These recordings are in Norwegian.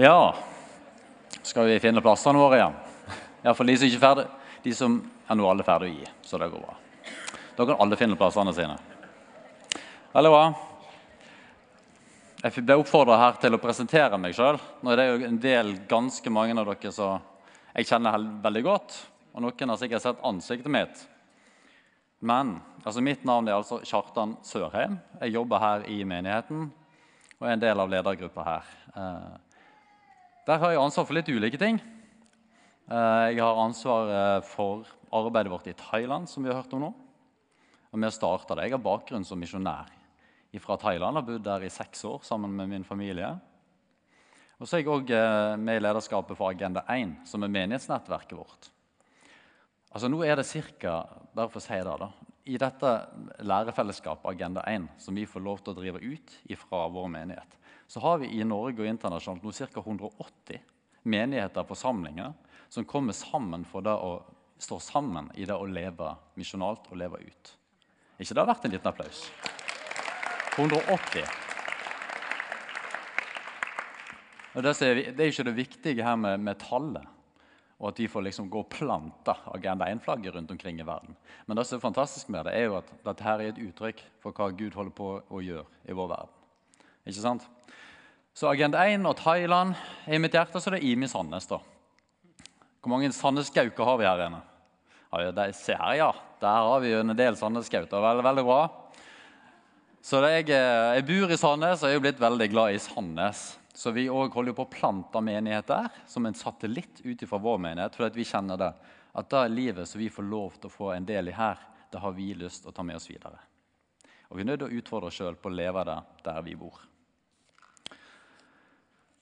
Ja, skal vi finne plassene våre igjen? Iallfall de som ikke er ferdig. De som er nå alle ferdige å gi, så det går bra. Da kan alle finne plassene sine. Veldig bra. Jeg ble oppfordra her til å presentere meg sjøl. Det er jo en del, ganske mange av dere som jeg kjenner veldig godt. Og noen har sikkert sett ansiktet mitt. Men altså mitt navn er altså Kjartan Sørheim. Jeg jobber her i menigheten og er en del av ledergruppa her. Eh, der har jeg ansvar for litt ulike ting. Eh, jeg har ansvar eh, for arbeidet vårt i Thailand, som vi har hørt om nå. Og vi har det. Jeg har bakgrunn som misjonær fra Thailand. Jeg Har bodd der i seks år sammen med min familie. Og så er jeg òg med i lederskapet for Agenda 1, som er menighetsnettverket vårt. Altså Nå er det ca. Bare for å si det da, i dette lærefellesskapet Agenda 1, som vi får lov til å drive ut fra vår menighet, så har vi i Norge og internasjonalt nå ca. 180 menigheter og forsamlinger som kommer sammen for det å stå sammen i det å leve misjonalt og leve ut. ikke det har vært en liten applaus? 180. Og det, er, det er ikke det viktige her med, med tallet og at vi får liksom gå og plante Agenda 1-flagget rundt omkring i verden. Men det som er fantastisk med det, er jo at dette her er et uttrykk for hva Gud holder på å gjøre i vår verden. Ikke sant? Så Agenda 1 og Thailand i mitt hjerte, så det er Imi Sandnes. da. Hvor mange Sandnes-gauker har vi her inne? Ja, de, se her, ja. Der har vi jo en del Sandnes-gauter. Veldig, veldig bra. Så jeg, eh, jeg bor i Sandnes og er jo blitt veldig glad i Sandnes. Så vi holder på å plante menighet der som en satellitt ut fra vår menighet. For vi kjenner det, at det livet som vi får lov til å få en del i her, det har vi lyst til å ta med oss videre. Og Vi er nødt til å utfordre oss sjøl på å leve det der vi bor.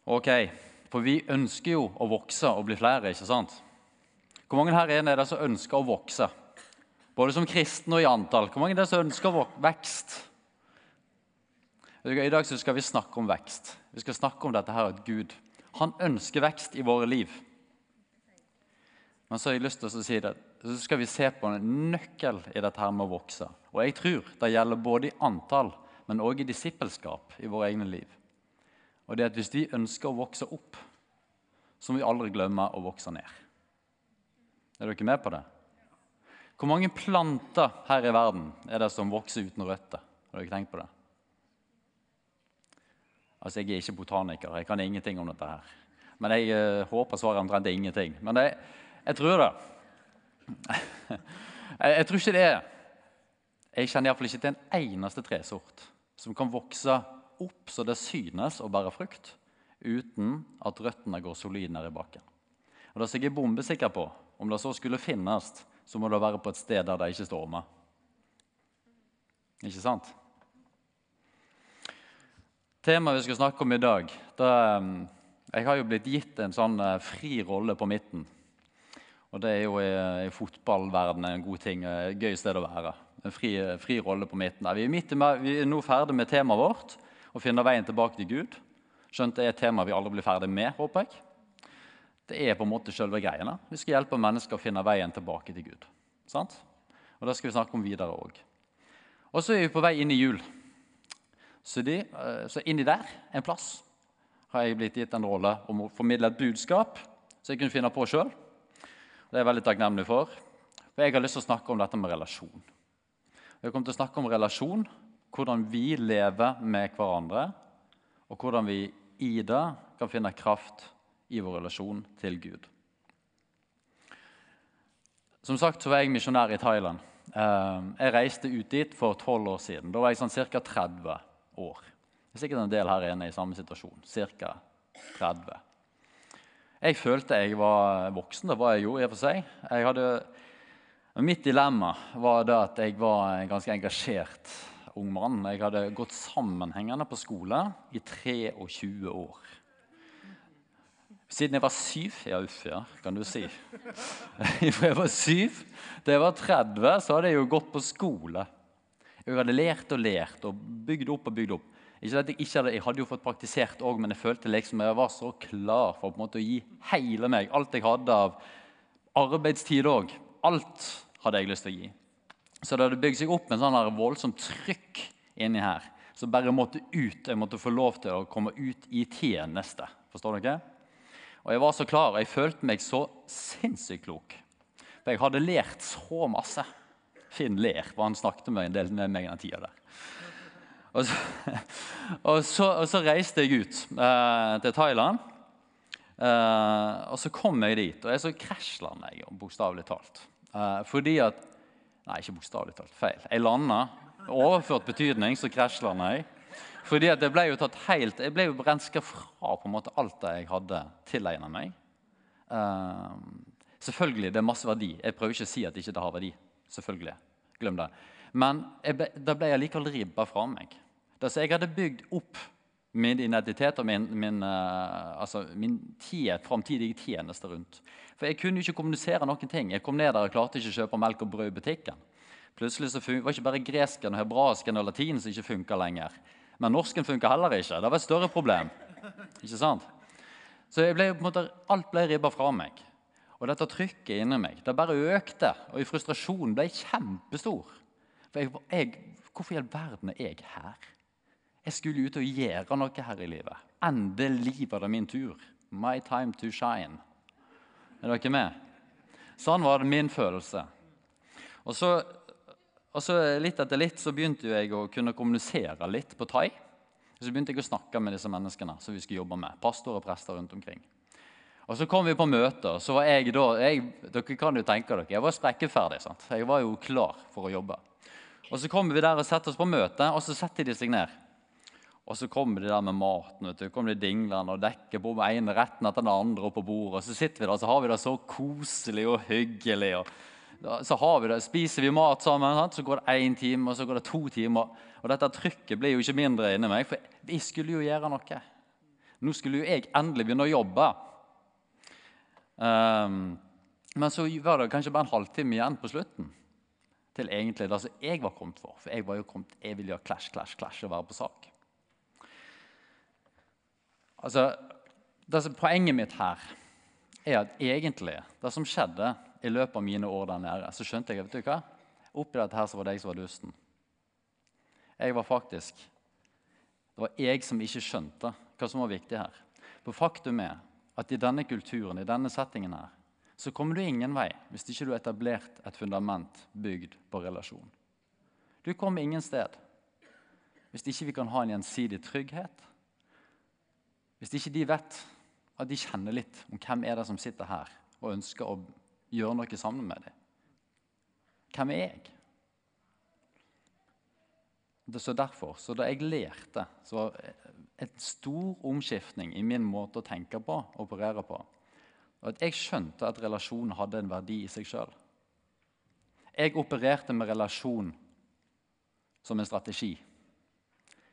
Ok, For vi ønsker jo å vokse og bli flere, ikke sant? Hvor mange her er det som ønsker å vokse? Både som kristne og i antall. Hvor mange er det som ønsker vekst? I dag skal vi snakke om vekst. Vi skal snakke om dette her at Gud han ønsker vekst i våre liv. Men så har jeg lyst til å si det, så skal vi se på en nøkkel i dette her med å vokse. Og jeg tror det gjelder både i antall, men òg i disippelskap i våre egne liv. Og det er at Hvis vi ønsker å vokse opp, så må vi aldri glemme å vokse ned. Er dere med på det? Hvor mange planter her i verden er det som vokser uten røtter? Har dere tenkt på det? Altså, Jeg er ikke botaniker, jeg kan ingenting om dette. her. Men jeg uh, håper svaret omtrent er ingenting. Men jeg, jeg tror det. jeg, jeg, tror ikke det Jeg kjenner iallfall ikke til en eneste tresort som kan vokse opp så det synes å bære frukt, uten at røttene går solid ned i bakken. Og Det som jeg er bombesikker på, om det så skulle finnes, så må det være på et sted der det ikke stormer. Ikke sant? Temaet vi skal snakke om i dag det, Jeg har jo blitt gitt en sånn eh, fri rolle på midten. Og det er jo i, i fotballverdenen en god ting. Et gøy sted å være. En fri, fri rolle på midten. Vi er, midt, vi er, nå ferdig med temaet vårt, å finne veien tilbake til Gud. Skjønt det er et tema vi aldri blir ferdig med, håper jeg. Det er på en måte selve greiene. Vi skal hjelpe mennesker å finne veien tilbake til Gud. Sant? Og Det skal vi snakke om videre òg. Og så er vi på vei inn i jul. Så, de, eh, så inni der en plass har jeg blitt gitt en rolle om å formidle et budskap som jeg kunne finne på sjøl. Det er jeg veldig takknemlig for. For jeg har lyst til å snakke om dette med relasjon. Jeg kommer til å snakke om relasjon, hvordan vi lever med hverandre, og hvordan vi i det kan finne kraft i vår relasjon til Gud. Som sagt så var jeg misjonær i Thailand. Eh, jeg reiste ut dit for tolv år siden. Da var jeg sånn ca. 30 år. Det er sikkert en del her inne i samme situasjon. Ca. 30. Jeg følte jeg var voksen. Det var jeg jo i og for seg. Hadde, mitt dilemma var det at jeg var ganske engasjert ung mann. Jeg hadde gått sammenhengende på skole i 23 år. Siden jeg var syv Ja, uff, ja, kan du si. Fra jeg var syv til jeg var 30, så hadde jeg jo gått på skole. Jeg hadde lært og lært og bygd opp og bygd opp. Ikke at Jeg ikke hadde, jeg hadde jo fått praktisert òg, men jeg følte liksom jeg var så klar for på en måte å gi hele meg. Alt jeg hadde av arbeidstid òg. Alt hadde jeg lyst til å gi. Så det hadde bygd seg opp en sånn voldsomt trykk inni her Så bare måtte ut. Jeg måtte få lov til å komme ut i tjeneste. Forstår dere? Og jeg var så klar, og jeg følte meg så sinnssykt klok. For jeg hadde lært så masse. Finn ler, for han snakket med en del med meg den tida der. Og så, og, så, og så, reiste jeg ut eh, til Thailand. Eh, og så kom jeg dit, og jeg så krasjlanda jeg, bokstavelig talt. Eh, fordi at Nei, ikke bokstavelig talt. Feil. Jeg landa. Overført betydning, så krasjlanda jeg. Fordi at jeg ble jo tatt helt, Jeg ble jo renska fra på en måte alt det jeg hadde tilegna meg. Uh, selvfølgelig, det er masse verdi. Jeg prøver ikke å si at ikke det har verdi. Selvfølgelig. Glem det. Men ble, da ble jeg likevel ribba fra meg. Det, jeg hadde bygd opp min identitet og min, min, uh, altså min framtidige tjeneste rundt. For jeg kunne jo ikke kommunisere noen ting. Jeg kom ned der og klarte ikke å kjøpe melk og brød i butikken. Plutselig så var ikke bare gresken, og hebraisken og latin som ikke funka lenger. Men norsken funka heller ikke. Det var et større problem. Ikke sant? Så ble, måte, alt ble ribba fra meg. Og dette trykket inni meg det bare økte, og i frustrasjonen ble jeg kjempestor. For jeg, jeg, Hvorfor i all verden er jeg her? Jeg skulle ut og gjøre noe her i livet. Endelig var det min tur. My time to shine. Er dere med? Sånn var det min følelse. Og så, og så Litt etter litt så begynte jeg å kunne kommunisere litt på thai. Så begynte jeg å snakke med disse menneskene som vi skulle jobbe med. Pastor og prester rundt omkring. Og Så kom vi på møter. så var jeg da, jeg, Dere kan jo tenke dere, jeg var sprekkeferdig. sant? Jeg var jo klar for å jobbe. Og Så kommer vi der og setter oss på møte, og så setter de seg ned. Og så kommer de der med maten. vet du, kommer de dinglende og dekker på med ene retten etter den andre på bordet. Og så sitter vi der, så har vi det så koselig og hyggelig. og så har vi det, spiser vi mat sammen, sant? så går det én time, og så går det to timer. Og dette trykket blir jo ikke mindre inni meg, for vi skulle jo gjøre noe. Nå skulle jo jeg endelig begynne å jobbe. Um, men så var det kanskje bare en halvtime igjen på slutten til egentlig det som jeg var kommet for. For jeg var jo kommet, jeg ville gjøre clash, clash, clash og være på sak. Altså, det, Poenget mitt her er at egentlig det som skjedde i løpet av mine år der nede, så skjønte jeg vet du hva? Oppi dette her så var det jeg som var dusten. Jeg var faktisk Det var jeg som ikke skjønte hva som var viktig her. For faktum er at i denne kulturen, i denne settingen her, så kommer du ingen vei hvis ikke du har etablert et fundament bygd på relasjon. Du kommer ingen sted hvis ikke vi kan ha en gjensidig trygghet hvis ikke de vet at de kjenner litt om hvem er det som sitter her og ønsker å gjøre noe sammen med dem. Hvem er jeg? Så derfor, så Da jeg lærte, så var det en stor omskiftning i min måte å tenke på og operere på. At Jeg skjønte at relasjon hadde en verdi i seg sjøl. Jeg opererte med relasjon som en strategi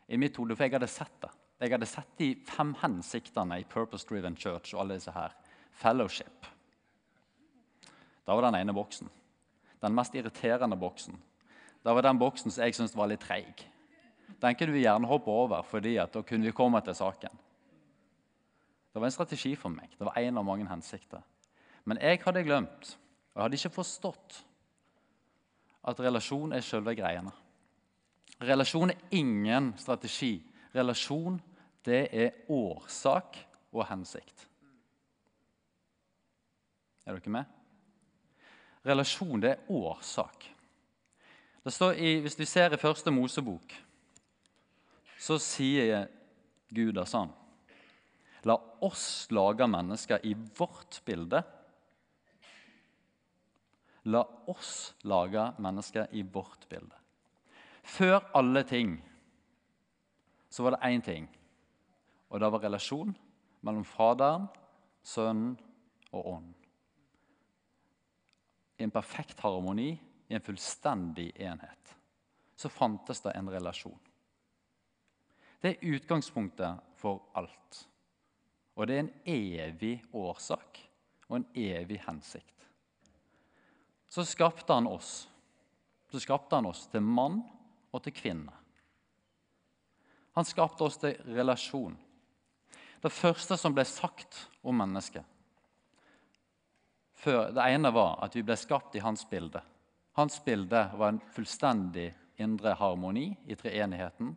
i mitt hode, for jeg hadde sett det. Jeg hadde sett de fem hensiktene i Purpose Driven Church og alle disse her. Fellowship. Da var den ene boksen. Den mest irriterende boksen. Da var den boksen som jeg syntes var litt treig. Den kunne vi gjerne hoppe over, fordi da kunne vi komme til saken. Det var en strategi for meg. Det var en av mange hensikter. Men jeg hadde glemt, og jeg hadde ikke forstått, at relasjon er selve greiene. Relasjon er ingen strategi Relasjon, det er årsak og hensikt. Er dere med? Relasjon, det er årsak. Det står i, Hvis vi ser i første Mosebok, så sier Gud det sånn La oss lage mennesker i vårt bilde. La oss lage mennesker i vårt bilde. Før alle ting så var det én ting, og det var relasjon mellom Faderen, Sønnen og Ånden. I en perfekt harmoni, i en fullstendig enhet, så fantes det en relasjon. Det er utgangspunktet for alt. Og det er en evig årsak og en evig hensikt. Så skapte han oss. Så skapte han oss til mann og til kvinne. Han skapte oss til relasjon. Det første som ble sagt om mennesket før, Det ene var at vi ble skapt i hans bilde. Hans bilde var en fullstendig indre harmoni i treenigheten.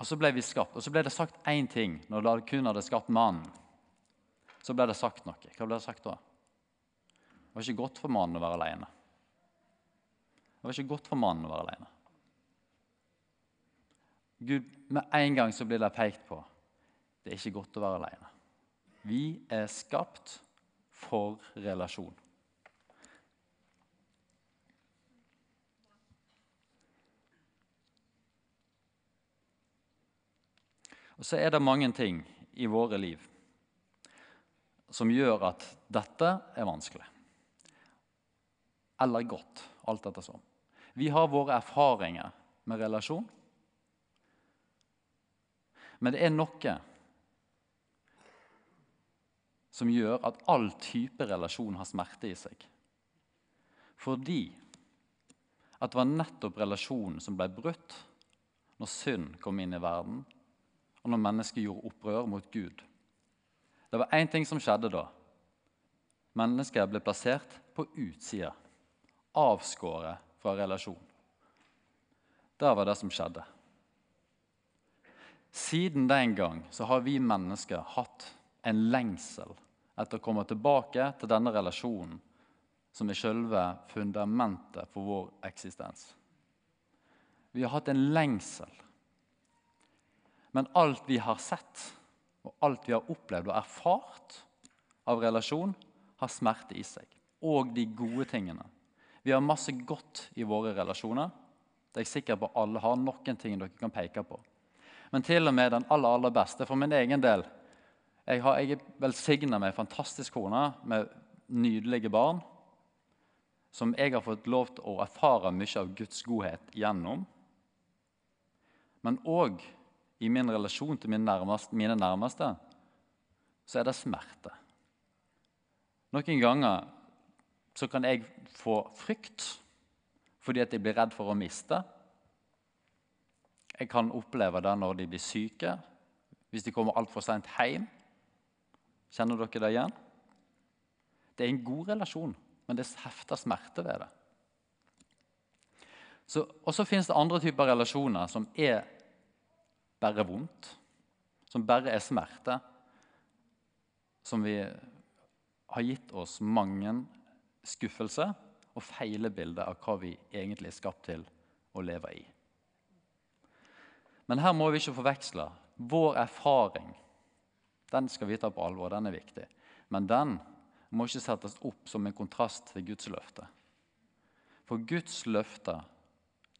Og så ble vi skapt. Og så ble det sagt én ting når det kun hadde skapt mannen. Så ble det sagt noe. Hva ble det sagt da? Det var ikke godt for mannen å være alene. Det var ikke godt for mannen å være alene. Gud, Med en gang så blir det pekt på det er ikke godt å være alene. Vi er skapt for relasjon. Og så er det mange ting i våre liv som gjør at dette er vanskelig. Eller godt, alt dette sånn. Vi har våre erfaringer med relasjon. Men det er noe som gjør at all type relasjon har smerte i seg. Fordi at det var nettopp relasjonen som ble brutt når synd kom inn i verden, og når mennesket gjorde opprør mot Gud. Det var én ting som skjedde da. Mennesket ble plassert på utsida, avskåret fra relasjon. Det var det som skjedde. Siden den gang så har vi mennesker hatt en lengsel etter å komme tilbake til denne relasjonen som er selve fundamentet for vår eksistens. Vi har hatt en lengsel men alt vi har sett, og alt vi har opplevd og erfart av relasjon, har smerte i seg. Og de gode tingene. Vi har masse godt i våre relasjoner. Det er jeg sikker på alle har noen ting dere kan peke på. Men til og med den aller, aller beste for min egen del Jeg, har, jeg velsigna med fantastisk kone med nydelige barn. Som jeg har fått lov til å erfare mye av Guds godhet gjennom. Men òg i min relasjon til mine nærmeste, mine nærmeste, så er det smerte. Noen ganger så kan jeg få frykt fordi at jeg blir redd for å miste. Jeg kan oppleve det når de blir syke, hvis de kommer altfor seint hjem. Kjenner dere det igjen? Det er en god relasjon, men det hefter smerte ved det. Og så finnes det andre typer relasjoner som er bare vondt, som bare er smerte, som vi har gitt oss mange skuffelser og feile bilder av hva vi egentlig er skapt til å leve i. Men her må vi ikke forveksle. Vår erfaring den skal vi ta på alvor, den er viktig. Men den må ikke settes opp som en kontrast til Guds løfte. For Guds løfter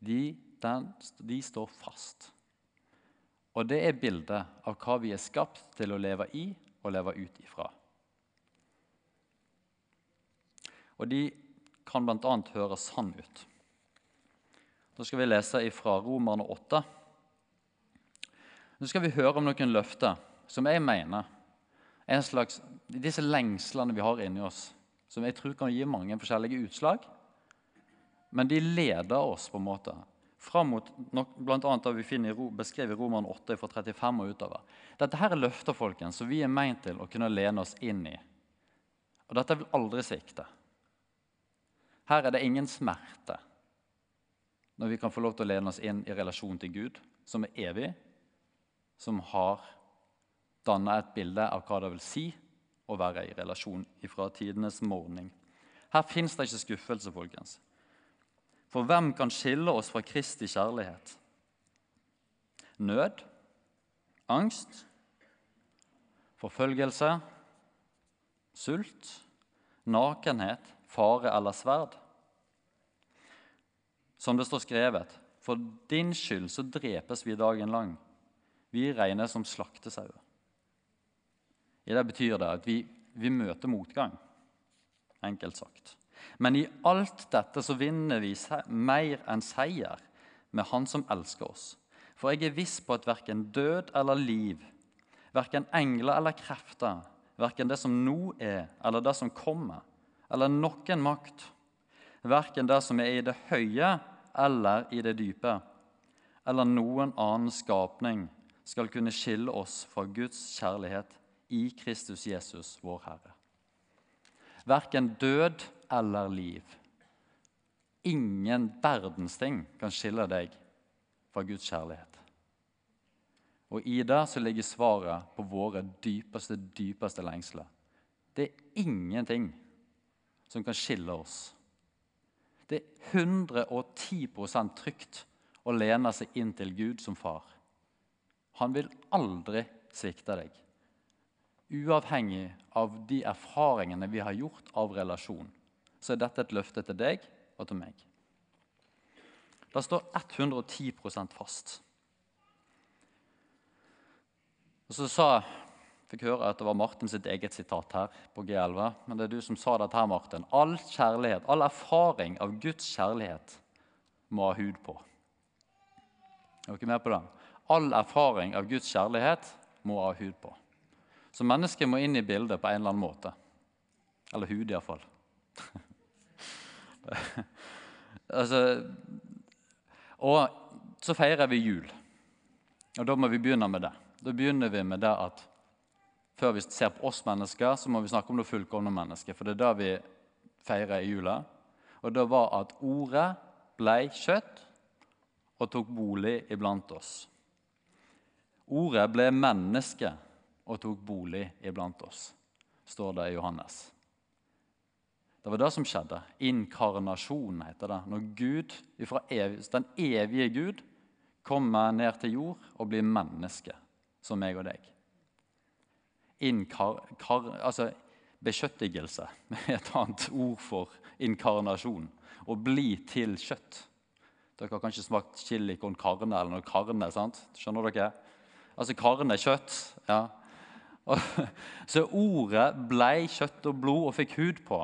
de, den, de står fast. Og det er bildet av hva vi er skapt til å leve i og leve ut ifra. Og de kan bl.a. høre sann ut. Da skal vi lese fra Romerne 8. Nå skal vi høre om noen løfter som jeg mener er en slags, disse lengslene vi har inni oss, som jeg tror kan gi mange forskjellige utslag. Men de leder oss på en måte fram mot bl.a. det vi finner beskrevet i Roman 8 fra 35 og utover. Dette her er løfter folkens, som vi er meint til å kunne lene oss inn i. Og dette vil aldri svikte. Her er det ingen smerte når vi kan få lov til å lene oss inn i relasjon til Gud, som er evig, som har danna et bilde av hva det vil si å være i relasjon ifra tidenes morgen. Her fins det ikke skuffelse, folkens. For hvem kan skille oss fra Kristi kjærlighet? Nød? Angst? Forfølgelse? Sult? Nakenhet? Fare eller sverd? Som det står skrevet, for din skyld så drepes vi dagen lang. Vi regnes som slaktesauer. I det betyr det at vi, vi møter motgang, enkelt sagt. Men i alt dette så vinner vi mer enn seier med Han som elsker oss. For jeg er viss på at verken død eller liv, verken engler eller krefter, verken det som nå er, eller det som kommer, eller noen makt, verken det som er i det høye eller i det dype, eller noen annen skapning, skal kunne skille oss fra Guds kjærlighet i Kristus Jesus, vår Herre. Verken død eller liv. Ingen verdens ting kan skille deg fra Guds kjærlighet. Og i det så ligger svaret på våre dypeste, dypeste lengsler. Det er ingenting som kan skille oss. Det er 110 trygt å lene seg inn til Gud som far. Han vil aldri svikte deg, uavhengig av de erfaringene vi har gjort av relasjon. Så er dette et løfte til deg og til meg. Det står 110% fast. Og så sa, fikk høre at det var Martin sitt eget sitat her på G11. Men det er du som sa dette her, Martin. All kjærlighet, all erfaring av Guds kjærlighet må ha hud på. Er dere med på det? All erfaring av Guds kjærlighet må ha hud på. Så mennesket må inn i bildet på en eller annen måte. Eller hud, iallfall. altså, og så feirer vi jul. Og da må vi begynne med det. Da begynner vi med det at før vi ser på oss mennesker, så må vi snakke om det fullkomne mennesket. For det er det vi feirer i jula. Og det var at ordet blei kjøtt og tok bolig iblant oss. Ordet ble menneske og tok bolig iblant oss, står det i Johannes. Det var det som skjedde. Inkarnasjon heter det. Når Gud, den evige Gud kommer ned til jord og blir menneske som meg og deg. Inkar, kar, altså, Beskjøttigelse er et annet ord for inkarnasjon. Å bli til kjøtt. Dere har kanskje smakt chili con carne eller noe carne. sant? Skjønner dere? Altså karen er kjøtt. ja. Så ordet blei kjøtt og blod og fikk hud på.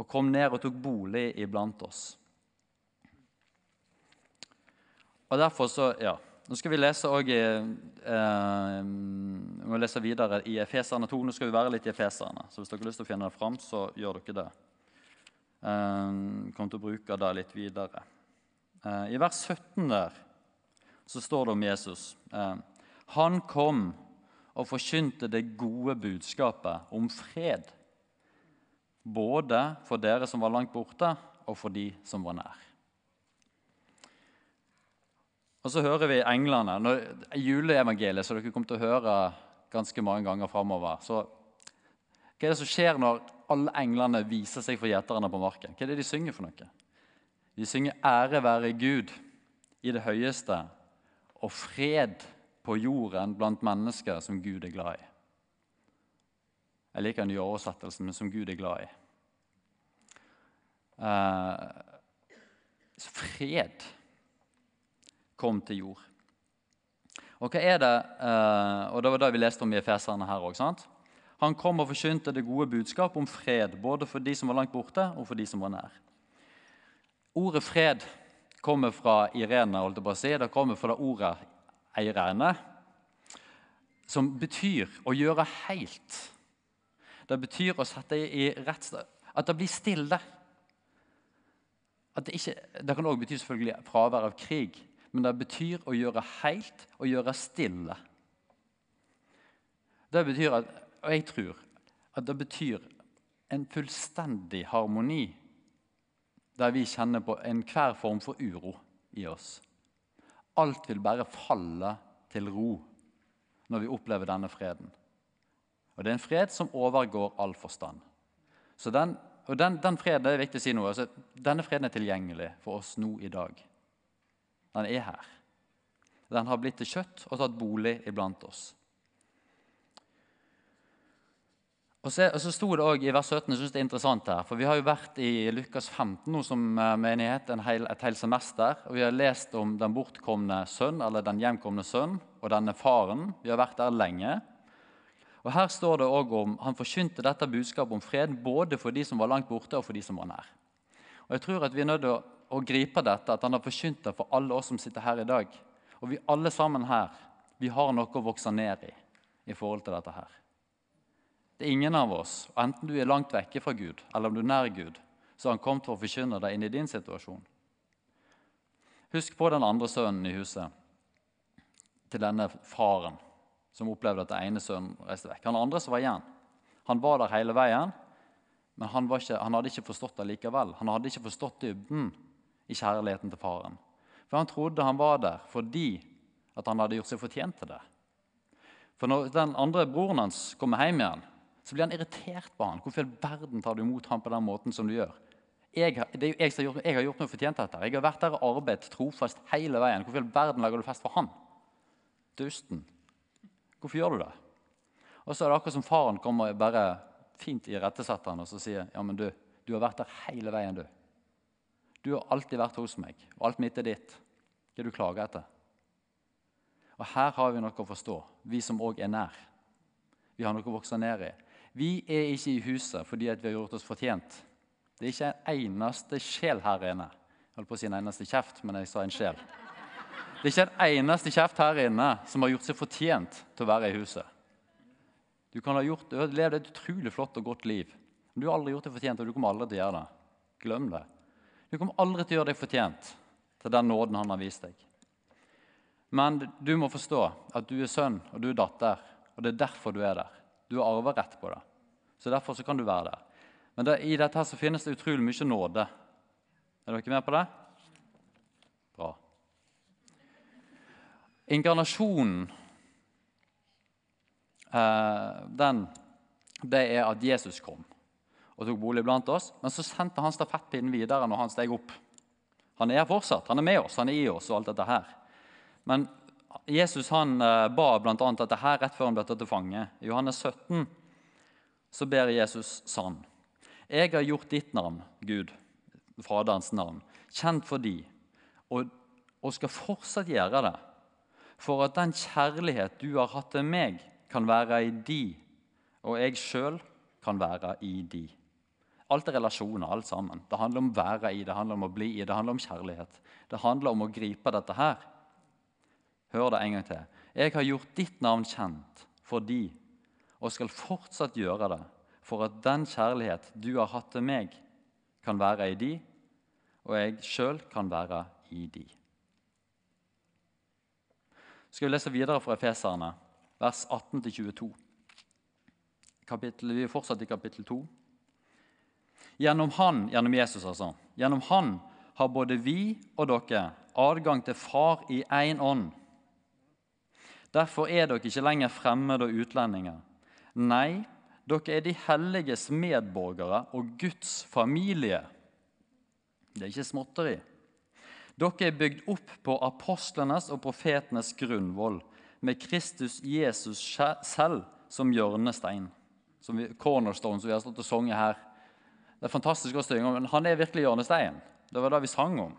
Og kom ned og tok bolig iblant oss. Og derfor så, ja, nå skal vi lese også, eh, vi må lese videre i Efeserne 2. Nå skal vi være litt i Efeserne, så hvis dere har lyst til å finne det fram, så gjør dere det. Eh, kommer til å bruke det litt videre. Eh, I vers 17 der så står det om Jesus. Eh, han kom og forkynte det gode budskapet om fred. Både for dere som var langt borte, og for de som var nær. Og så hører vi englene. Når, juleevangeliet som dere kommer til å høre ganske mange ganger framover. Så hva er det som skjer når alle englene viser seg for gjeterne på marken? Hva er det de synger for noe? De synger 'Ære være Gud i det høyeste' og 'fred på jorden blant mennesker som Gud er glad i'. Jeg liker den nye oversettelsen, men som Gud er glad i. Eh, fred kom til jord. Og hva er det, eh, og Det var det vi leste om i Efeserne her òg. Han kom og forkynte det gode budskap om fred, både for de som var langt borte, og for de som var nær. Ordet fred kommer fra Irene, holdt jeg på å si. Det kommer fra det ordet eirene, som betyr å gjøre helt. Det betyr å sette i rett At det blir stille. Det, ikke, det, kan òg bety selvfølgelig fravær av krig men det betyr å gjøre helt og gjøre stille. Det betyr at, Og jeg tror at det betyr en fullstendig harmoni der vi kjenner på enhver form for uro i oss. Alt vil bare falle til ro når vi opplever denne freden. Og Det er en fred som overgår all forstand. Så den, og den, den freden, det er viktig å si noe, altså, Denne freden er tilgjengelig for oss nå i dag. Den er her. Den har blitt til kjøtt og tatt bolig iblant oss. Og så, og så sto det også i vers 17, jeg synes det er interessant her, for Vi har jo vært i Lukas 15 nå som eh, menighet hel, et helt semester. og Vi har lest om den bortkomne sønn, eller den hjemkomne sønn og denne faren. Vi har vært der lenge. Og Her står det også om han forkynte dette budskapet om fred både for de som var langt borte, og for de som var nær. Og jeg tror at Vi er nødt til å å gripe dette, at han har forkynt det for alle oss som sitter her i dag. Og vi alle sammen her vi har noe å vokse ned i i forhold til dette her. Det er ingen av oss, enten du er langt vekke fra Gud eller om du er nær Gud, så har han kommet for å forkynne deg inn i din situasjon. Husk på den andre sønnen i huset til denne faren som opplevde at den ene sønnen reiste vekk. Han andre som var igjen, han var der hele veien, men han, ikke, han hadde ikke forstått det likevel. Han hadde ikke forstått dybden i kjærligheten til faren. For han trodde han var der fordi at han hadde gjort seg fortjent til det. For når den andre broren hans kommer hjem igjen, så blir han irritert på han. Hvorfor i verden tar du imot ham på den måten som du gjør? Jeg, det er jo jeg, som har gjort, jeg har gjort meg fortjent dette. Jeg har vært der og arbeidet trofast hele veien. Hvorfor i verden lager du fest for han? Dusten. Hvorfor gjør du det? Og så er det akkurat som faren kommer bare fint irettesetter han og så sier ja, men du, du har vært der hele veien. Du Du har alltid vært hos meg, og alt mitt er ditt. Hva du klager etter? Og Her har vi noe å forstå, vi som òg er nær. Vi har noe å vokse ned i. Vi er ikke i huset fordi vi har gjort oss fortjent. Det er ikke en eneste sjel her inne. Jeg holdt på å si en eneste kjeft, men jeg sa en sjel. Det er ikke en eneste kjeft her inne som har gjort seg fortjent til å være i huset. Du kan ha gjort, du har levd et utrolig flott og godt liv. Men du har aldri gjort deg fortjent, og du kommer aldri til å gjøre det. Glem det. Du kommer aldri til å gjøre deg fortjent til den nåden han har vist deg. Men du må forstå at du er sønn og du er datter, og det er derfor du er der. Du har arverett på det. Så derfor så kan du være der. Men det, i dette her så finnes det utrolig mye nåde. Er dere med på det? Bra. Inkarnasjonen Eh, den, det er at Jesus kom og tok bolig blant oss. Men så sendte han stafettpinnen videre når han steg opp. Han er fortsatt, han er med oss, han er i oss og alt dette her. Men Jesus han eh, ba bl.a. dette her rett før han ble tatt til fange. I Johannes 17 så ber Jesus sann. Jeg har gjort ditt navn, Gud, Faderens navn, kjent for de, og, og skal fortsatt gjøre det, for at den kjærlighet du har hatt til meg, kan være i de, og jeg sjøl kan være i de. Alt er relasjoner, alt sammen. Det handler om å være i, det handler om å bli i, det handler om kjærlighet. Det handler om å gripe dette her. Hør det en gang til. Jeg har gjort ditt navn kjent for de, og skal fortsatt gjøre det, for at den kjærlighet du har hatt til meg, kan være i de, og jeg sjøl kan være i de. Skal vi lese videre fra Efeserne? vers 18-22. Vi er fortsatt i kapittel 2. Gjennom han, gjennom Jesus altså, gjennom han har både vi og dere adgang til Far i én ånd. Derfor er dere ikke lenger fremmede og utlendinger. Nei, dere er de helliges medborgere og Guds familie. Det er ikke småtteri. Dere er bygd opp på apostlenes og profetenes grunnvoll med Kristus Jesus selv som hjørnestein. Som vi, cornerstone, som vi har stått og sunget her. Det er fantastisk å synge om, men han er virkelig hjørnestein. Det var det vi sang om.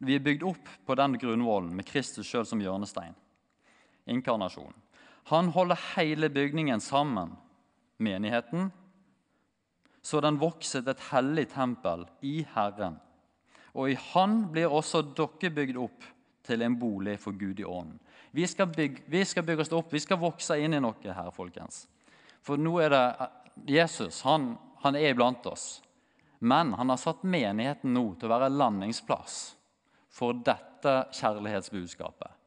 Vi er bygd opp på den grunnvollen med Kristus sjøl som hjørnestein. Inkarnasjon. Han holder hele bygningen sammen, menigheten, så den vokser til et hellig tempel i Herren. Og i Han blir også dere bygd opp til en bolig for Gud i ånden. Vi skal, bygge, vi skal bygge oss opp, vi skal vokse inn i noe her, folkens. For nå er det Jesus han, han er iblant oss. Men han har satt menigheten nå til å være landingsplass for dette kjærlighetsbudskapet.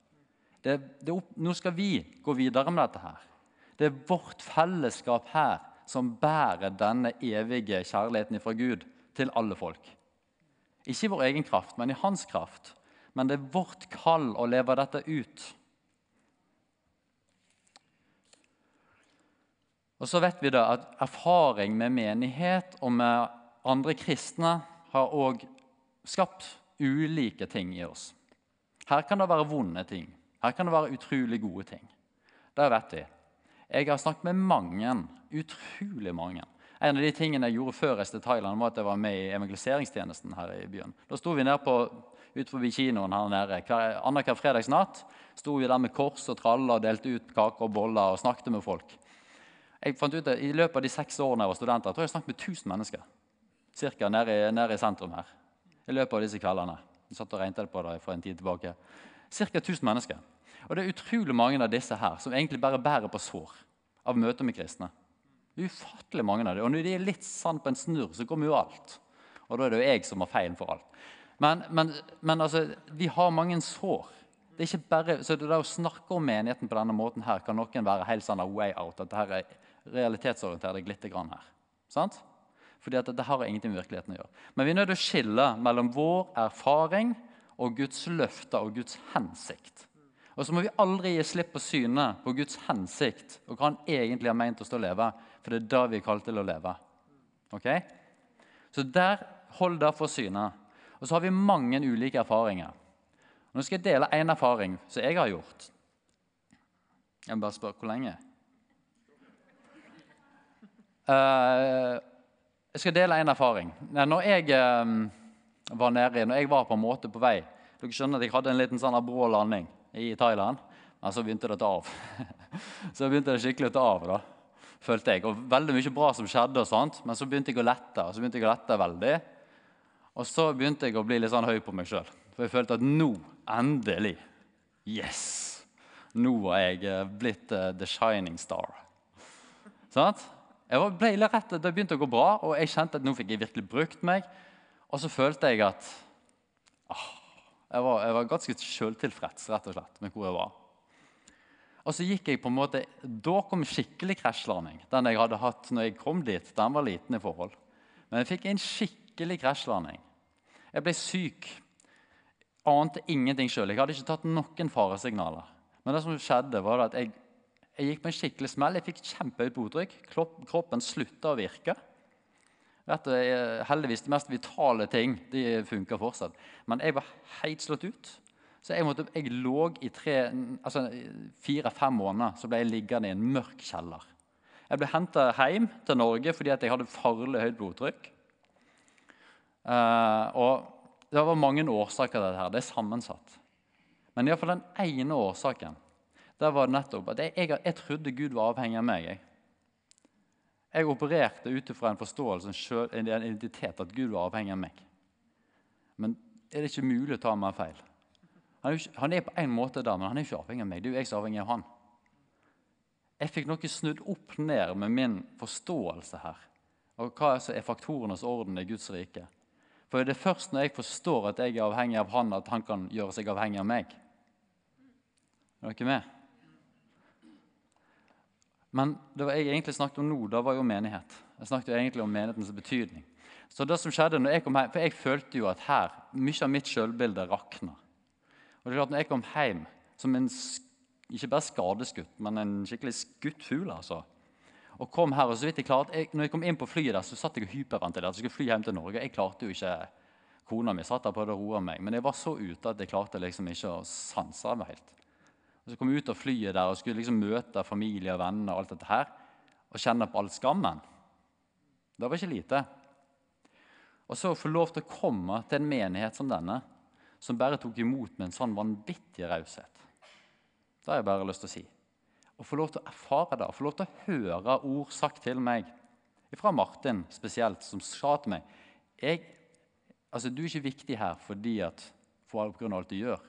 Det, det, nå skal vi gå videre med dette her. Det er vårt fellesskap her som bærer denne evige kjærligheten fra Gud til alle folk. Ikke i vår egen kraft, men i hans kraft. Men det er vårt kall å leve dette ut. Og så vet vi da at erfaring med menighet og med andre kristne har òg skapt ulike ting i oss. Her kan det være vonde ting. Her kan det være utrolig gode ting. Det vet vi. Jeg har snakket med mange, utrolig mange. En av de tingene jeg gjorde før jeg til Thailand, var at jeg var med i evangeliseringstjenesten her i byen. Da sto vi nede på, ut forbi kinoen her nede. Hver, Annenhver fredagsnatt sto vi der med kors og traller og delte ut kaker og boller og snakket med folk. Jeg fant ut at I løpet av de seks årene jeg var student, jeg tror jeg snakket med 1000 mennesker. Cirka nede, nede i sentrum her. I løpet av disse kveldene. Jeg satt og regnet på det for en tid tilbake. Cirka 1000 mennesker. Og det er utrolig mange av disse her som egentlig bare bærer på sår av møter med kristne. Ufattelig mange av dem. Og når de er litt sann på en snurr, så kommer jo alt. Og da er det jo jeg som har feilen for alt. Men, men, men altså, vi har mange sår. Det er ikke bare, så det Å snakke om menigheten på denne måten her kan noen være helt sånn way out. at dette er realitetsorientert lite litt her. Sant? Fordi at dette har ingenting med virkeligheten å gjøre. Men vi er nødt til å skille mellom vår erfaring og Guds løfter og Guds hensikt. Og så må vi aldri gi slipp på synet på Guds hensikt og hva han egentlig har meint oss til å leve. For det er da vi er kalt til å leve. Ok? Så der, hold der for synet. Og så har vi mange ulike erfaringer. Nå skal jeg dele én erfaring som jeg har gjort. Jeg må bare spørre hvor lenge. Uh, jeg skal dele en erfaring. Når jeg um, var nede, når jeg var på en måte på vei Dere skjønner at jeg hadde en liten sånn brå landing i Thailand. Men så begynte det å ta av. så begynte det skikkelig å ta av. da, følte jeg. Og veldig mye bra som skjedde, og sånt, men så begynte jeg å lette. Og så begynte jeg å lette veldig. Og så begynte jeg å bli litt sånn høy på meg sjøl. For jeg følte at nå, endelig Yes! Nå var jeg eh, blitt uh, the shining star. Sant? Jeg ble rett, Det begynte å gå bra, og jeg kjente at nå fikk jeg virkelig brukt meg. Og så følte jeg at åh, jeg, var, jeg var ganske sjøltilfreds rett og slett, med hvor jeg var. Og så gikk jeg på en måte, Da kom skikkelig krasjlanding. Den jeg hadde hatt når jeg kom dit, den var liten i forhold. Men jeg fikk en skikkelig krasjlanding. Jeg ble syk. Ante ingenting sjøl. Jeg hadde ikke tatt noen faresignaler. Men det som skjedde var at jeg, jeg gikk på en skikkelig smell. Jeg fikk kjempehøyt blodtrykk. Kroppen slutta å virke. Vet er heldigvis De mest vitale ting de funker fortsatt. Men jeg var helt slått ut. Så jeg, måtte, jeg lå i altså fire-fem måneder så ble jeg liggende i en mørk kjeller. Jeg ble henta hjem til Norge fordi jeg hadde farlig høyt blodtrykk. Uh, og Det var mange årsaker til dette. Det er sammensatt. Men iallfall den ene årsaken der var nettopp at jeg, jeg, jeg trodde Gud var avhengig av meg. Jeg. Jeg opererte ut ifra en forståelse, en identitet, at Gud var avhengig av meg. Men er det ikke mulig å ta meg feil? Han er, ikke, han er på en måte der, men han er ikke avhengig av meg. Det er jo jeg som er avhengig av han. Jeg fikk noe snudd opp ned med min forståelse her. Og hva er faktorenes orden i Guds rike? For det er først når jeg forstår at jeg er avhengig av han, at han kan gjøre seg avhengig av meg. Er dere med? Men det jeg egentlig snakket om nå, da var jo menighet. Jeg snakket jo egentlig om menighetens betydning. Så det som skjedde når jeg kom hjem, For jeg følte jo at her, mye av mitt sjølbilde rakna. Og det er klart, når jeg kom hjem som en ikke bare skadeskutt, men en skikkelig skutt fugl, altså. Og kom her, og så vidt jeg klarte, jeg, når jeg kom inn på flyet, der, så satt jeg og hyperventilerte. Skulle fly hjem til Norge. Jeg klarte jo ikke Kona mi satt der på det og roa meg, men jeg var så ute at jeg klarte liksom ikke å sanse meg helt. Og Så kom jeg ut av flyet der og skulle liksom møte familie og venner og alt dette her, og kjenne på all skammen. Det var ikke lite. Og så å få lov til å komme til en menighet som denne, som bare tok imot med en sånn vanvittig raushet. Det har jeg bare lyst til å si. Å få lov til å erfare det, å få lov til å høre ord sagt til meg, fra Martin spesielt, som sa til meg jeg, altså, Du er ikke viktig her fordi at, for av alt du gjør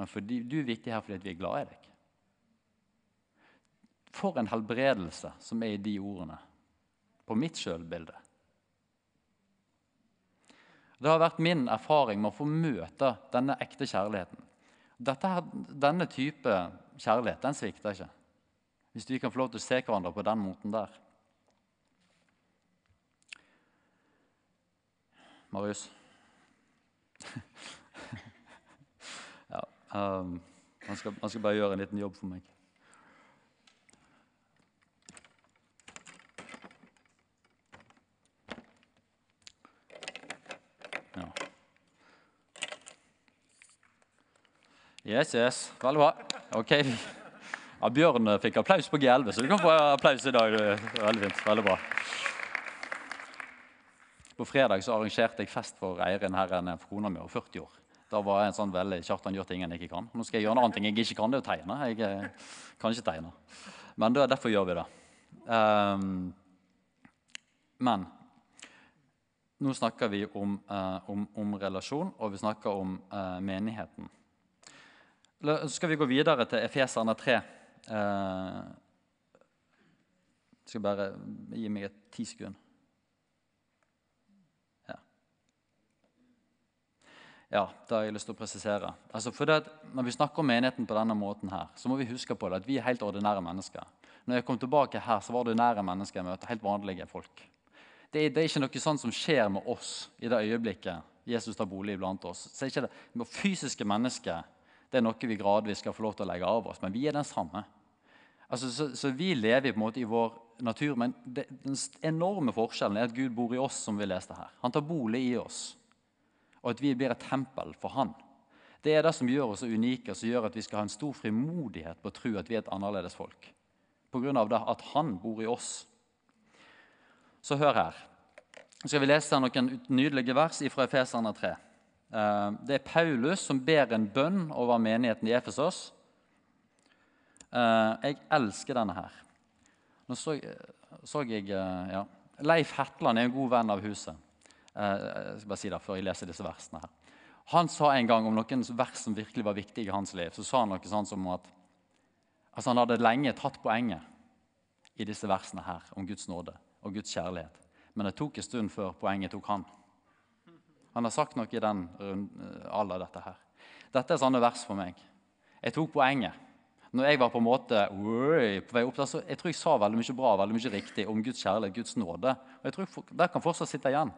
men fordi du er viktig her fordi vi er glad i deg. For en helbredelse som er i de ordene, på mitt sjølbilde. Det har vært min erfaring med å få møte denne ekte kjærligheten. Dette, denne type kjærlighet den svikter ikke. Hvis vi kan få lov til å se hverandre på den måten der. Marius? Um, han, skal, han skal bare gjøre en liten jobb for meg. Yes, yes. Veldig bra. Ok. Ja, Bjørn fikk applaus på G11, så du kan få applaus i dag. Veldig fint. Veldig bra. På fredag så arrangerte jeg fest for Eirin her for kona mi over 40 år. Da var jeg en sånn veldig Kjartan gjør ting han ikke kan. Nå skal jeg gjøre en annen ting jeg ikke kan, det er å tegne. Jeg eh, kan ikke tegne. Men det, derfor gjør vi det. Um, men nå snakker vi om, uh, om, om, relasjon, og vi snakker om uh, menigheten. Så skal vi gå videre til Efeserne 3. Uh, jeg skal bare gi meg et ti sekunder. Ja, det har jeg lyst til å presisere. Altså for det, når vi snakker om menigheten på denne måten, her, så må vi huske på det at vi er helt ordinære mennesker. Når jeg kom tilbake her, så var det ordinære mennesker jeg møtte. Helt vanlige folk. Det er, det er, ikke noe sånt som skjer med oss i det øyeblikket Jesus tar bolig blant oss. Så er ikke det, Fysiske mennesker Det er noe vi gradvis skal få lov til å legge av oss, men vi er den samme. Altså, så, så, vi lever på en måte i vår natur, men det, den enorme forskjellen er at Gud bor i oss, som vi leste her. Han tar bolig i oss, og at vi blir et tempel for Han. Det er det som gjør oss så unike, som gjør at vi skal ha en stor frimodighet på å tro at vi er et annerledes folk. På grunn det at Han bor i oss. Så hør her. Så skal vi lese noen nydelige vers fra Efeserne 3. Eh, det er Paulus som ber en bønn over menigheten i Efesos. Eh, jeg elsker denne her. Nå så, så jeg eh, ja. Leif Hetland er en god venn av huset. Jeg skal bare si det før jeg leser disse versene her. Han sa en gang om noen vers som virkelig var viktige i hans liv, så sa han noe sånn som at altså han hadde lenge tatt poenget i disse versene her om Guds nåde og Guds kjærlighet. Men det tok en stund før poenget tok han. Han har sagt noe i den alle dette her. Dette er sånne vers for meg. Jeg tok poenget. Når jeg var på en måte på vei opp der, så jeg tror jeg sa veldig mye bra veldig mye riktig om Guds kjærlighet, Guds nåde. Og jeg tror Det kan fortsatt sitte igjen.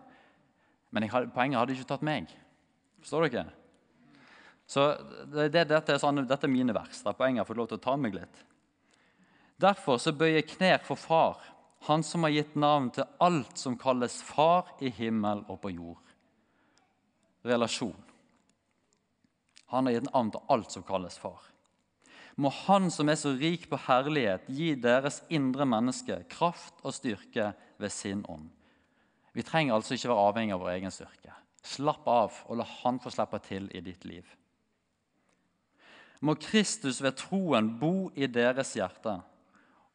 Men hadde, poenget hadde ikke tatt meg. Forstår dere? Så det, det, dette, er sånn, dette, er mine vers. der Poenget har fått lov til å ta meg litt. Derfor så bøyer jeg knær for Far, Han som har gitt navn til alt som kalles Far i himmel og på jord relasjon. Han har gitt navn til alt som kalles far. Må Han som er så rik på herlighet, gi deres indre menneske kraft og styrke ved sin ånd. Vi trenger altså ikke være avhengig av vår egen styrke. Slapp av og la Han få slippe til i ditt liv. Må Kristus ved troen bo i deres hjerte,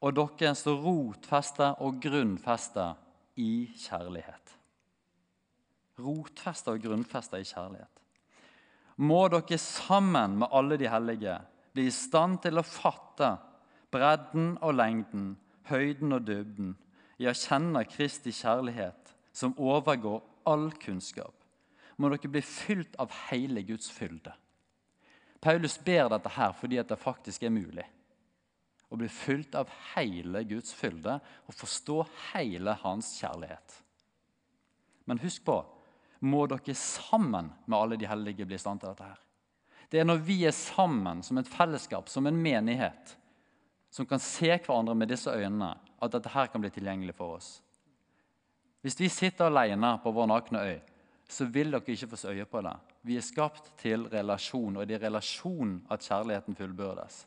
og dere stå rotfeste og grunnfeste i kjærlighet Rotfeste og grunnfeste i kjærlighet. Må dere sammen med alle de hellige bli i stand til å fatte bredden og lengden, høyden og dybden, i å kjenne Kristi kjærlighet, som overgår all kunnskap. Må dere bli fylt av hele Guds fylde. Paulus ber dette her fordi det faktisk er mulig. Å bli fylt av hele Guds fylde og forstå hele hans kjærlighet. Men husk på må dere sammen med alle de hellige bli i stand til dette. her. Det er når vi er sammen som et fellesskap, som en menighet, som kan se hverandre med disse øynene, at dette her kan bli tilgjengelig for oss. Hvis vi sitter alene på vår nakne øy, så vil dere ikke få øye på det. Vi er skapt til relasjon, og det er i relasjon at kjærligheten fullbyrdes.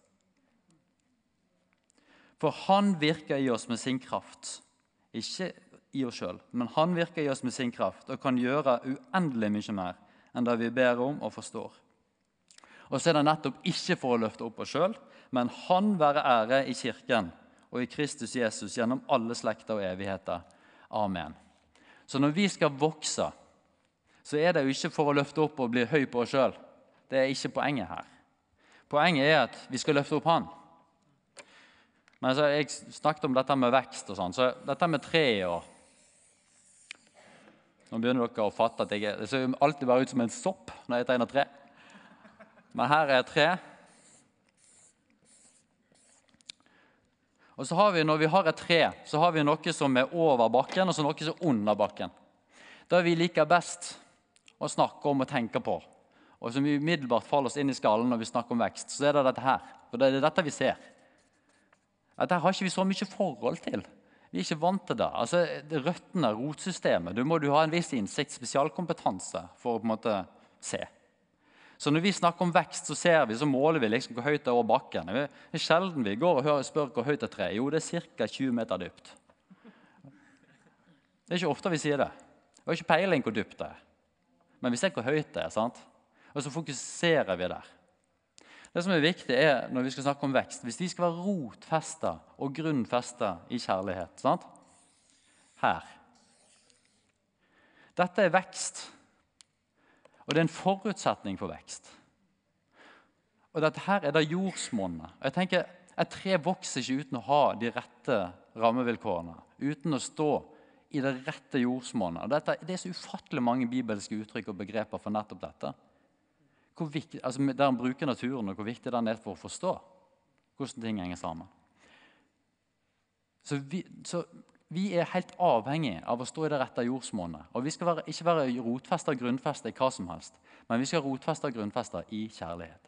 For han virker i oss med sin kraft. Ikke i oss sjøl, men han virker i oss med sin kraft og kan gjøre uendelig mye mer enn det vi ber om og forstår. Og så er det nettopp ikke for å løfte opp oss sjøl, men Han være ære i Kirken og i Kristus Jesus gjennom alle slekter og evigheter. Amen. Så når vi skal vokse, så er det jo ikke for å løfte opp og bli høy på oss sjøl. Det er ikke poenget her. Poenget er at vi skal løfte opp Han. Men så Jeg snakket om dette med vekst og sånn. Så dette med tre og nå begynner dere å fatte at jeg det ser alltid bare ut som en sopp når jeg tegner tre. Men her er tre. Og så har vi, Når vi har et tre, så har vi noe som er over bakken, og så noe som er under bakken. Det vi liker best å snakke om og tenke på, og som umiddelbart faller oss inn i skallen når vi snakker om vekst, så er det dette her. For det er dette vi ser. Dette har ikke vi så mye forhold til. Vi er ikke vant til det. Altså, det Røttene, rotsystemet, du må du ha en viss innsikt, spesialkompetanse, for å på en måte se. Så når vi snakker om vekst, så ser vi, så måler vi liksom hvor høyt det er over bakken. Det er sjelden vi går og hører, spør hvor høyt er treet. Jo, det er ca. 20 meter dypt. Det er ikke ofte vi sier det. Vi har ikke peiling hvor dypt det er. Men vi ser hvor høyt det er. sant? Og så fokuserer vi der. Det som er viktig er, når vi skal snakke om vekst, Hvis vi skal være rotfesta og grunnfesta i kjærlighet sant? Her. Dette er vekst, og det er en forutsetning for vekst. Og dette her er da jordsmonnet. Jeg tenker, Et tre vokser ikke uten å ha de rette rammevilkårene, uten å stå i det rette jordsmonnet. Det er så ufattelig mange bibelske uttrykk og begreper for nettopp dette viktig, altså der en bruker naturen, og hvor viktig den er for å forstå hvordan ting henger sammen. Så vi, så vi er helt avhengig av å stå i det rette jordsmonnet. Og vi skal være, ikke være rotfesta og grunnfesta i hva som helst, men vi skal rotfesta og grunnfesta i kjærlighet.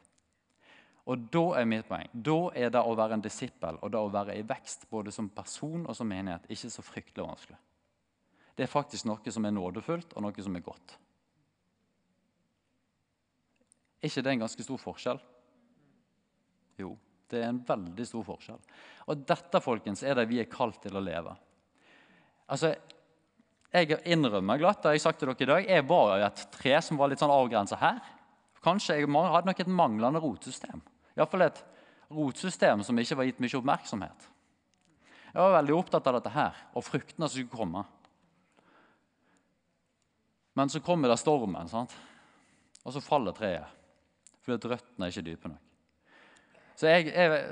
Og da er mitt poeng. Da er det å være en disippel og det å være i vekst både som person og som menighet ikke så fryktelig vanskelig. Det er faktisk noe som er nådefullt, og noe som er godt. Er ikke det en ganske stor forskjell? Jo, det er en veldig stor forskjell. Og dette folkens, er det vi er kalt til å leve. Altså, Jeg innrømmer glatt, det har jeg sagt til dere i dag, jeg var i et tre som var litt sånn avgrensa her. Kanskje jeg hadde nok et manglende rotsystem. Iallfall et rotsystem som ikke var gitt mye oppmerksomhet. Jeg var veldig opptatt av dette her, og fruktene som skulle komme. Men så kommer det stormen, sant? og så faller treet. Fordi røttene er ikke dype nok. Så jeg, jeg,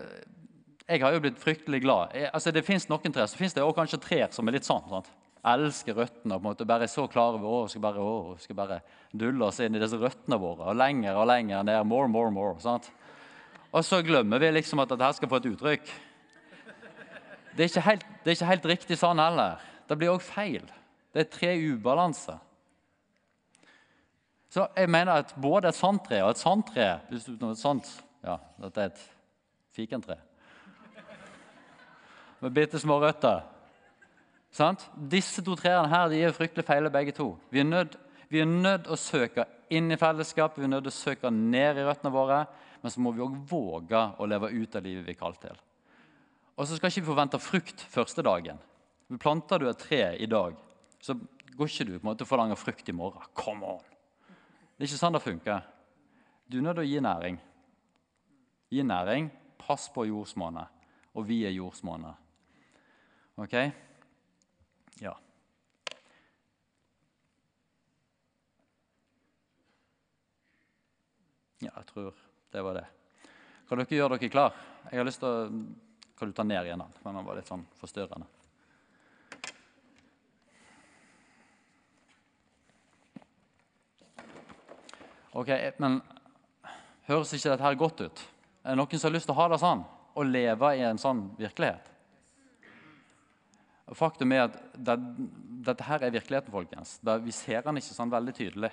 jeg har jo blitt fryktelig glad. Jeg, altså Det fins noen trær, så fins det også kanskje trær som er litt sånn. sant? elsker røttene på en måte bare er så klare over å, skal bare, bare dulle oss inn i disse røttene våre. Og lenger og lenger ned. More, more, more. sant? Og så glemmer vi liksom at dette skal få et uttrykk. Det er ikke helt, er ikke helt riktig sånn heller. Det blir òg feil. Det er tre ubalanser. Så jeg mener at både et sandtre og et sandtre hvis du, et sånt, ja, Dette er et fikentre med bitte små røtter. Sant? Disse to trærne her, de er fryktelig feile, begge to. Vi er, nødt, vi er nødt å søke inn i fellesskap, vi er nødt å søke ned i røttene våre. Men så må vi òg våge å leve ut av livet vi er kalt til. Og så skal ikke vi forvente frukt første dagen. Planter du et tre i dag, så går ikke du på en måte forlanger frukt i morgen. Come on! Det er ikke sånn det funker. Du er nødt til å gi næring. Gi næring. Pass på jordsmonnet. Og vi er jordsmonnet. Ok? Ja. Ja, jeg tror det var det. Kan dere gjøre dere klar? Jeg har lyst til å Kan du ta ned igjen den? Men den var litt sånn forstyrrende. Ok, Men høres ikke dette her godt ut? Er det noen som har lyst til å ha det sånn? Å leve i en sånn virkelighet? Faktum er at det, dette her er virkeligheten, folkens. Det, vi ser den ikke sånn veldig tydelig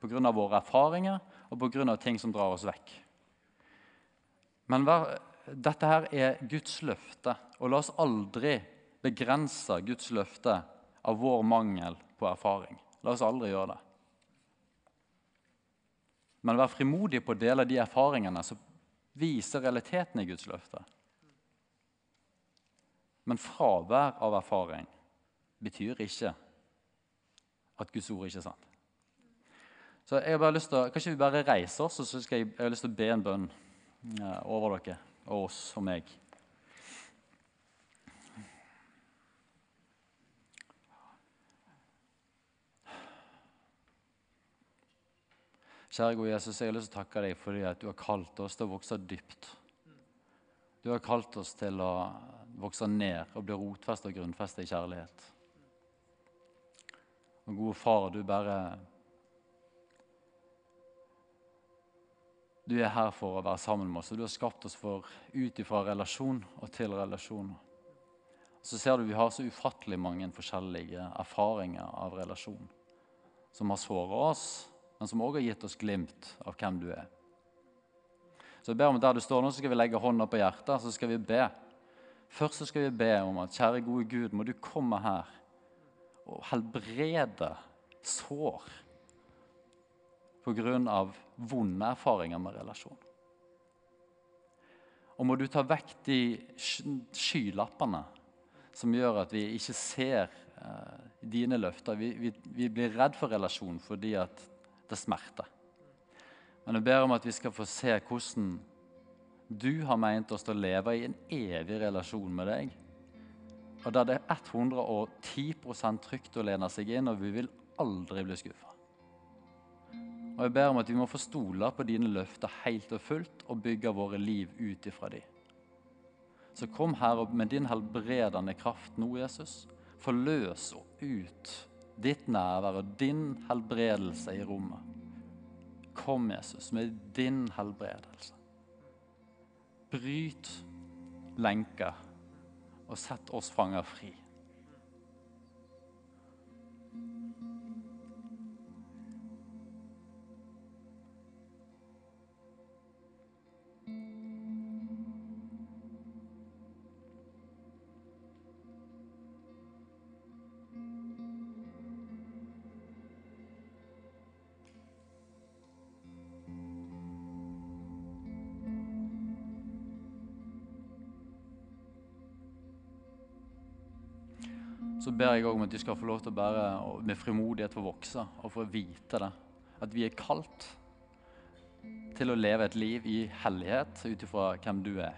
pga. våre erfaringer og pga. ting som drar oss vekk. Men hver, dette her er Guds løfte, og la oss aldri begrense Guds løfte av vår mangel på erfaring. La oss aldri gjøre det. Men vær frimodig på å dele de erfaringene som viser realiteten i Guds løfte. Men fravær av erfaring betyr ikke at Guds ord ikke er sant. Så jeg har bare lyst til Kan ikke vi bare reise oss, og så skal jeg, jeg har lyst til å be en bønn over dere og oss og meg. Kjære gode Jesus, jeg har lyst til å takke deg fordi at du har kalt oss til å vokse dypt. Du har kalt oss til å vokse ned og blir rotfesta og grunnfesta i kjærlighet. Og gode far, du bare Du er her for å være sammen med oss, og du har skapt oss for ut ifra relasjon og til relasjon. Så ser du vi har så ufattelig mange forskjellige erfaringer av relasjon som har såret oss, men som også har gitt oss glimt av hvem du er. Så jeg ber om at Der du står nå, så skal vi legge hånda på hjertet så skal vi be. Først så skal vi be om at kjære gode Gud, må du komme her og helbrede sår pga. vonde erfaringer med relasjon. Og må du ta vekk de skylappene som gjør at vi ikke ser eh, dine løfter. Vi, vi, vi, blir redd for relasjon fordi at det smerter. Men jeg ber om at vi skal få se hvordan du har meint oss til å leve i en evig relasjon med deg. Og der det er 110% trygt å lene seg inn, og vi vil aldri bli skuffa. Og jeg ber om at vi må få stole på dine løfter helt og fullt og bygge våre liv ut ifra dem. Så kom her med din helbredende kraft nå, Jesus. Forløs og ut ditt nærvær og din helbredelse i rommet. Kom, Jesus, med din helbredelse. Bryt lenker og sett oss fanger fri. Ber jeg om at de skal få lov til å bære med frimodighet for å vokse og for å vite det. At vi er kalt til å leve et liv i hellighet ut ifra hvem du er.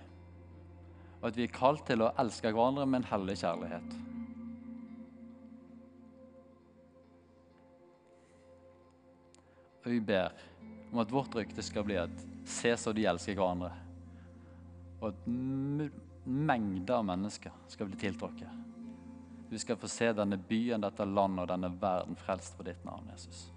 Og at vi er kalt til å elske hverandre med en hellig kjærlighet. Og vi ber om at vårt rykte skal bli at se så de elsker hverandre. Og at mengder av mennesker skal bli tiltrukket. Vi skal få se denne byen, dette landet og denne verden frelst for ditt navn, Jesus.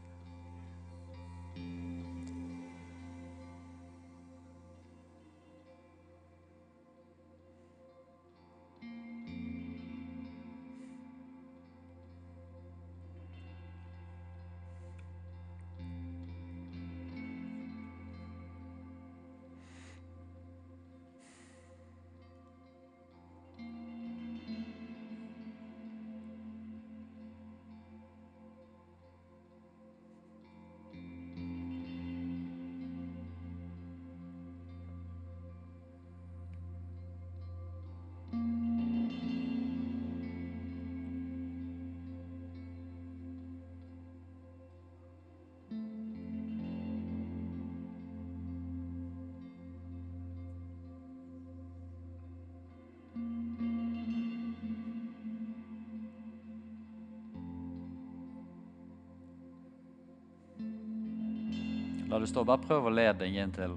Det står, Bare prøv å lede deg inn til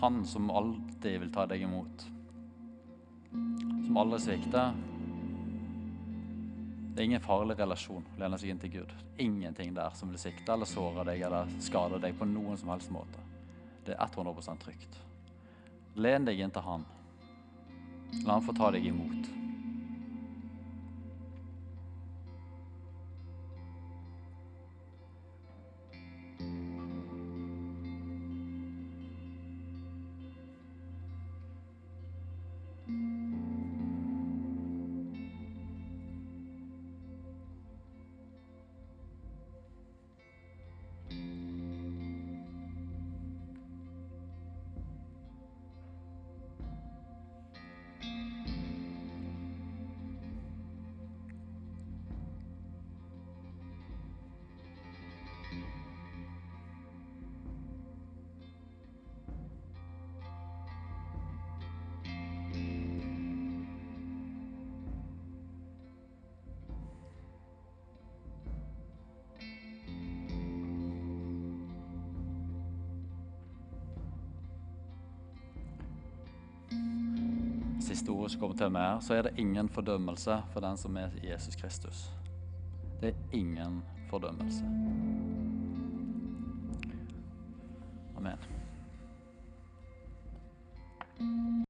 Han som alltid vil ta deg imot. Som aldri svikter. Det er ingen farlig relasjon å lene seg inn til Gud. Ingenting der som vil sikte eller såre deg eller skade deg på noen som helst måte. Det er 100 trygt. Len deg inn til Han. La Han få ta deg imot. Ordet som kommer til meg her, så er det ingen fordømmelse for den som er Jesus Kristus. Det er ingen fordømmelse.